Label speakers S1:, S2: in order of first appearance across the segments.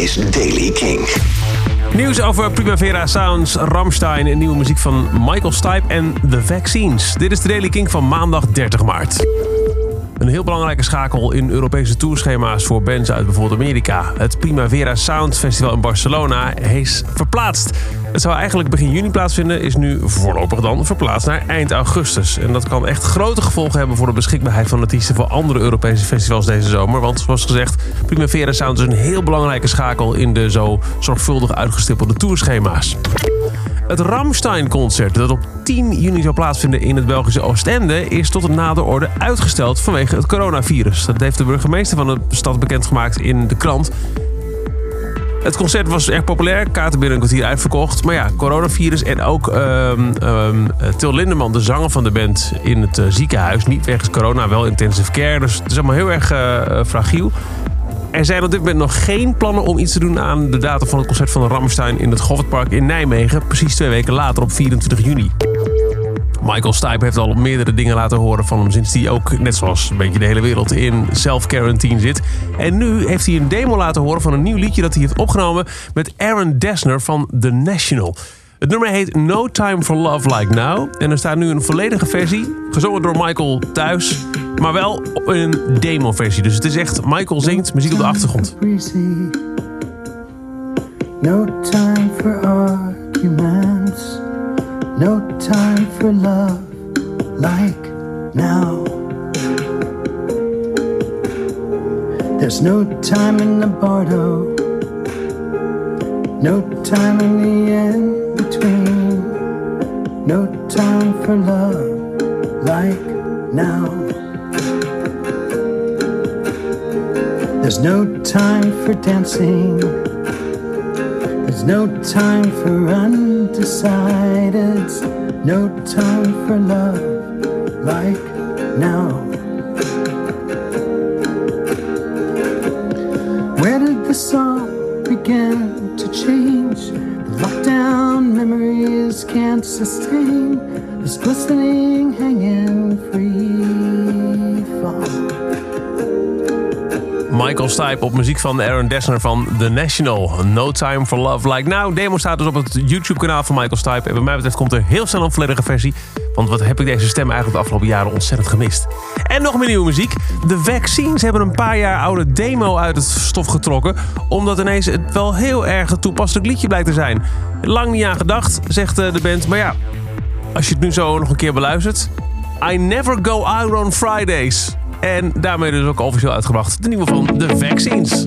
S1: is Daily King.
S2: Nieuws over Primavera Sounds, Ramstein en nieuwe muziek van Michael Stipe en The Vaccines. Dit is de Daily King van maandag 30 maart. Een heel belangrijke schakel in Europese tourschema's voor bands uit bijvoorbeeld Amerika. Het Primavera Sound Festival in Barcelona is verplaatst. Het zou eigenlijk begin juni plaatsvinden, is nu voorlopig dan verplaatst naar eind augustus. En dat kan echt grote gevolgen hebben voor de beschikbaarheid van artiesten voor andere Europese festivals deze zomer. Want zoals gezegd, Primavera Sound is een heel belangrijke schakel in de zo zorgvuldig uitgestippelde tourschema's. Het Ramstein-concert dat op 10 juni zou plaatsvinden in het Belgische Oostende... is tot een nader orde uitgesteld vanwege het coronavirus. Dat heeft de burgemeester van de stad bekendgemaakt in de krant. Het concert was erg populair, kaarten binnen een kwartier uitverkocht. Maar ja, coronavirus en ook um, um, Til Lindeman, de zanger van de band, in het uh, ziekenhuis. Niet wegens corona, wel intensive care. Dus het is allemaal heel erg uh, fragiel. Er zijn op dit moment nog geen plannen om iets te doen aan de datum van het concert van Ramstein in het Goffertpark in Nijmegen. Precies twee weken later op 24 juni. Michael Stipe heeft al meerdere dingen laten horen van hem sinds hij ook, net zoals een beetje de hele wereld, in self-quarantine zit. En nu heeft hij een demo laten horen van een nieuw liedje dat hij heeft opgenomen met Aaron Dessner van The National. Het nummer heet No Time for Love Like Now. En er staat nu een volledige versie, gezongen door Michael thuis, maar wel een demo-versie. Dus het is echt Michael zingt, muziek op de achtergrond.
S3: No time for arguments. No time for love like now. There's no time in the bardo. No time in the between. No time for love like now. There's no time for dancing. There's no time for undecideds. No time for love like now. Where did the song begin to change? The lockdown can't sustain this glistening, hanging free
S2: Michael Stipe op muziek van Aaron Dessner van The National. No Time for Love Like Now. Demo staat dus op het YouTube-kanaal van Michael Stipe. En wat mij betreft komt er heel snel een volledige versie. Want wat heb ik deze stem eigenlijk de afgelopen jaren ontzettend gemist. En nog meer nieuwe muziek. De Vaccines hebben een paar jaar oude demo uit het stof getrokken. Omdat ineens het wel heel erg een toepasselijk liedje blijkt te zijn. Lang niet aan gedacht, zegt de band. Maar ja, als je het nu zo nog een keer beluistert. I never go out on Fridays. En daarmee dus ook officieel uitgebracht. De nieuwe van The Vaccines.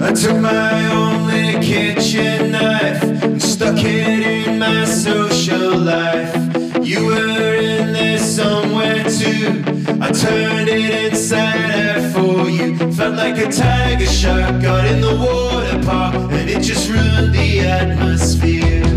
S4: I took my only kitchen knife and stuck it in my social life. You were in there somewhere too. I turned it inside out for you. Felt like a tiger shark got in the water park and it just ruined the atmosphere.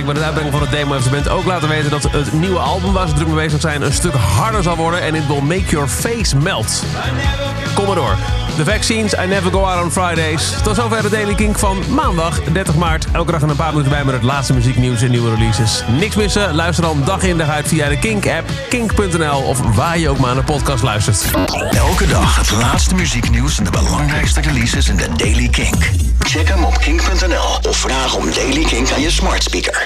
S2: Gelijk bij het uitbrengen van het demo heeft de ook laten weten dat het nieuwe album waar ze druk mee bezig zijn een stuk harder zal worden en it will make your face melt. Kom maar door. The Vaccines, I Never Go Out on Fridays. Tot zover de Daily Kink van maandag 30 maart. Elke dag een paar minuten bij met het laatste muzieknieuws en nieuwe releases. Niks missen? Luister dan dag in dag uit via de Kink-app, kink.nl of waar je ook maar naar een podcast luistert.
S1: Elke dag het laatste muzieknieuws en de belangrijkste releases in de Daily Kink. Check hem op kink.nl of vraag om Daily Kink aan je smart speaker.